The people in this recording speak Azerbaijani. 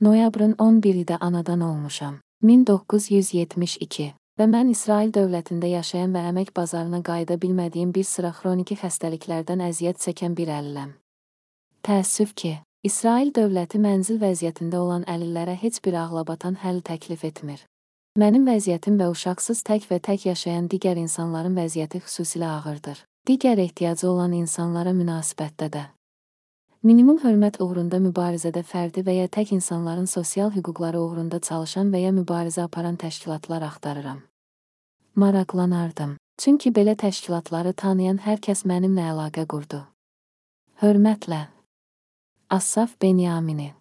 Noyabrın 11-də anadan olmuşam. 1972 və mən İsrail dövlətində yaşayan və əmək bazarına qayıda bilmədiyim bir sıra xroniki xəstəliklərdən əziyyət çəkən bir əliləm. Təəssüf ki, İsrail dövləti mənzil vəziyyətində olan əlillərə heç bir ağlabatan həll təklif etmir. Mənim vəziyyətim və uşaqsız tək və tək yaşayan digər insanların vəziyyəti xüsusilə ağırdır. Digər ehtiyacı olan insanlara münasibətdə də. Minimum hörmət uğrunda mübarizədə fərdi və ya tək insanların sosial hüquqları uğrunda çalışan və ya mübarizə aparan təşkilatlar axtarıram. Maraqlanardım. Çünki belə təşkilatları tanıyan hər kəs mənimlə əlaqə qurdu. Hörmətlə. Assaf Benyamini